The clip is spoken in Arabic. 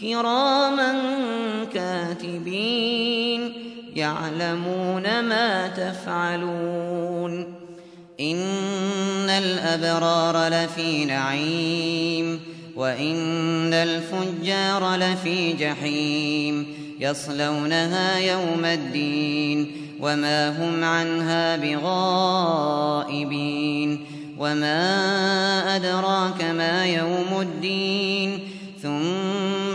كراما كاتبين يعلمون ما تفعلون إن الأبرار لفي نعيم وإن الفجار لفي جحيم يصلونها يوم الدين وما هم عنها بغائبين وما أدراك ما يوم الدين